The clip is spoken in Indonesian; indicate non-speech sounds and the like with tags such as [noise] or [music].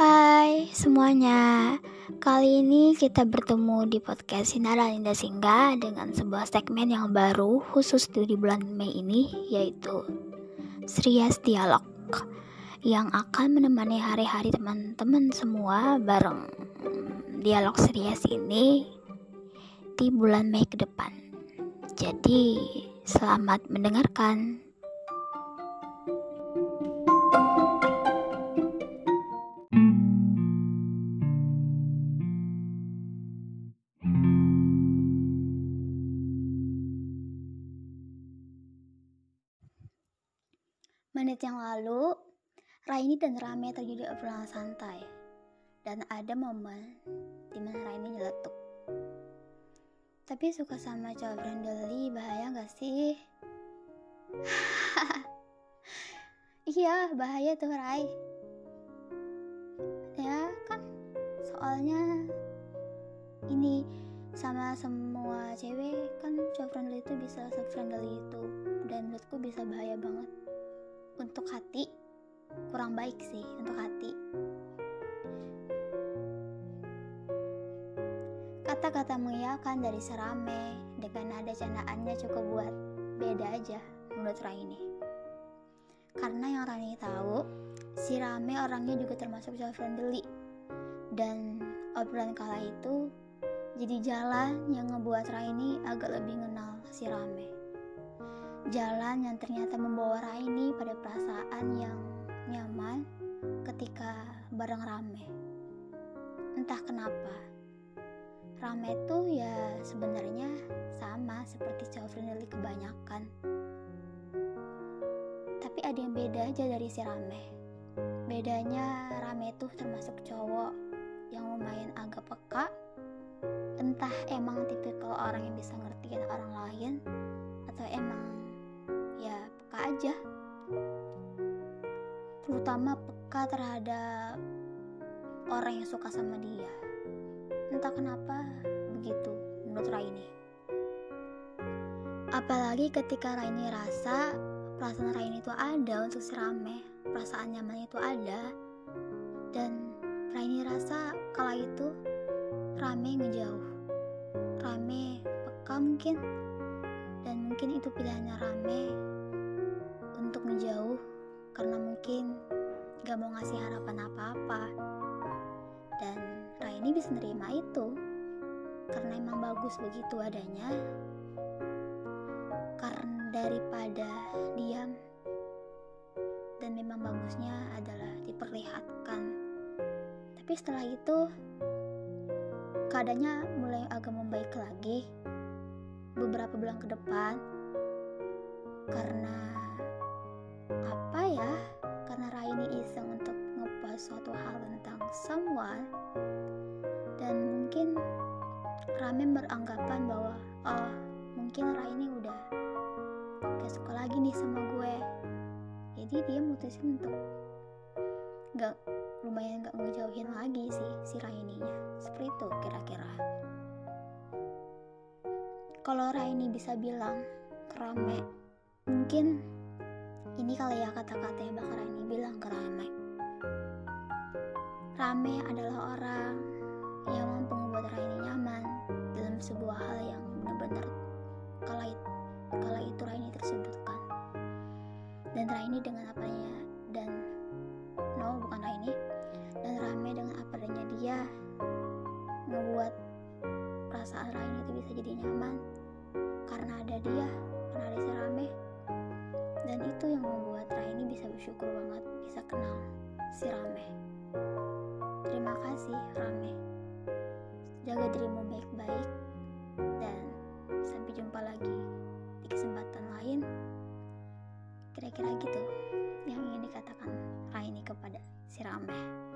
Hai semuanya. Kali ini kita bertemu di podcast Sinara Linda Singga Dengan sebuah segmen yang baru khusus di bulan Mei ini Yaitu Srias Dialog Yang akan menemani hari-hari teman-teman semua Bareng. Dialog Srias ini Di bulan Mei ke depan. Jadi selamat mendengarkan Menit yang lalu, Raini dan Rame terjadi obrolan santai. Dan ada momen di mana Raini nyeletuk. Tapi suka sama cowok friendly bahaya gak sih? [laughs] iya, bahaya tuh Rai. Ya kan, soalnya ini sama semua cewek kan cowok friendly itu bisa se-friendly itu dan menurutku bisa bahaya banget untuk hati kurang baik sih untuk hati. Kata-kata mengiyakan dari serame dengan nada candaannya cukup buat beda aja menurut Raini. Karena yang Raini tahu si Rame orangnya juga termasuk cowok friendly. Dan obrolan kala itu jadi jalan yang ngebuat Raini agak lebih kenal si Rame Jalan yang ternyata membawa Raini pada perasaan yang nyaman ketika bareng rame. Entah kenapa, rame itu ya sebenarnya sama seperti cowok friendly kebanyakan. Tapi ada yang beda aja dari si rame. Bedanya rame itu termasuk cowok yang lumayan agak peka. Entah emang tipikal orang yang bisa terutama peka terhadap orang yang suka sama dia. Entah kenapa begitu menurut Raini apalagi ketika Raini rasa perasaan Raini itu ada untuk si Rame perasaan nyaman itu ada. Dan Raini rasa kala itu Rame ngejauh. Rame peka mungkin. Dan mungkin itu pilihannya Rame untuk menjauh karena mungkin gak mau ngasih harapan apa-apa. Dan Raini bisa nerima itu. Karena emang bagus begitu adanya. Karena daripada diam. Dan memang bagusnya adalah diperlihatkan. Tapi setelah itu keadaannya mulai agak membaik lagi. Beberapa bulan ke depan. Karena ngepost suatu hal tentang someone dan mungkin Ramen beranggapan bahwa oh mungkin Raini udah gak suka lagi nih sama gue. Jadi dia mutusin untuk gak lumayan gak ngejauhin lagi sih si Raininya seperti itu kira-kira. Kalau Raini bisa bilang ke Rame mungkin ini kali ya kata-kata yang bakal Raini bilang ke Rame. Adalah orang yang mampu membuat Raini nyaman dalam sebuah hal yang benar-benar kala kala itu Raini tersudutkan. Dan Raini dengan apanya dan no bukan Raini dan Rame dengan apa adanya dia membuat perasaan Raini itu bisa jadi nyaman karena ada dia karena ada si Rame dan itu yang membuat Raini bisa bersyukur banget bisa kenal si Rame terima kasih Rame. Jaga dirimu baik-baik dan sampai jumpa lagi di kesempatan lain. Kira-kira gitu yang ingin dikatakan Raini kepada si Rame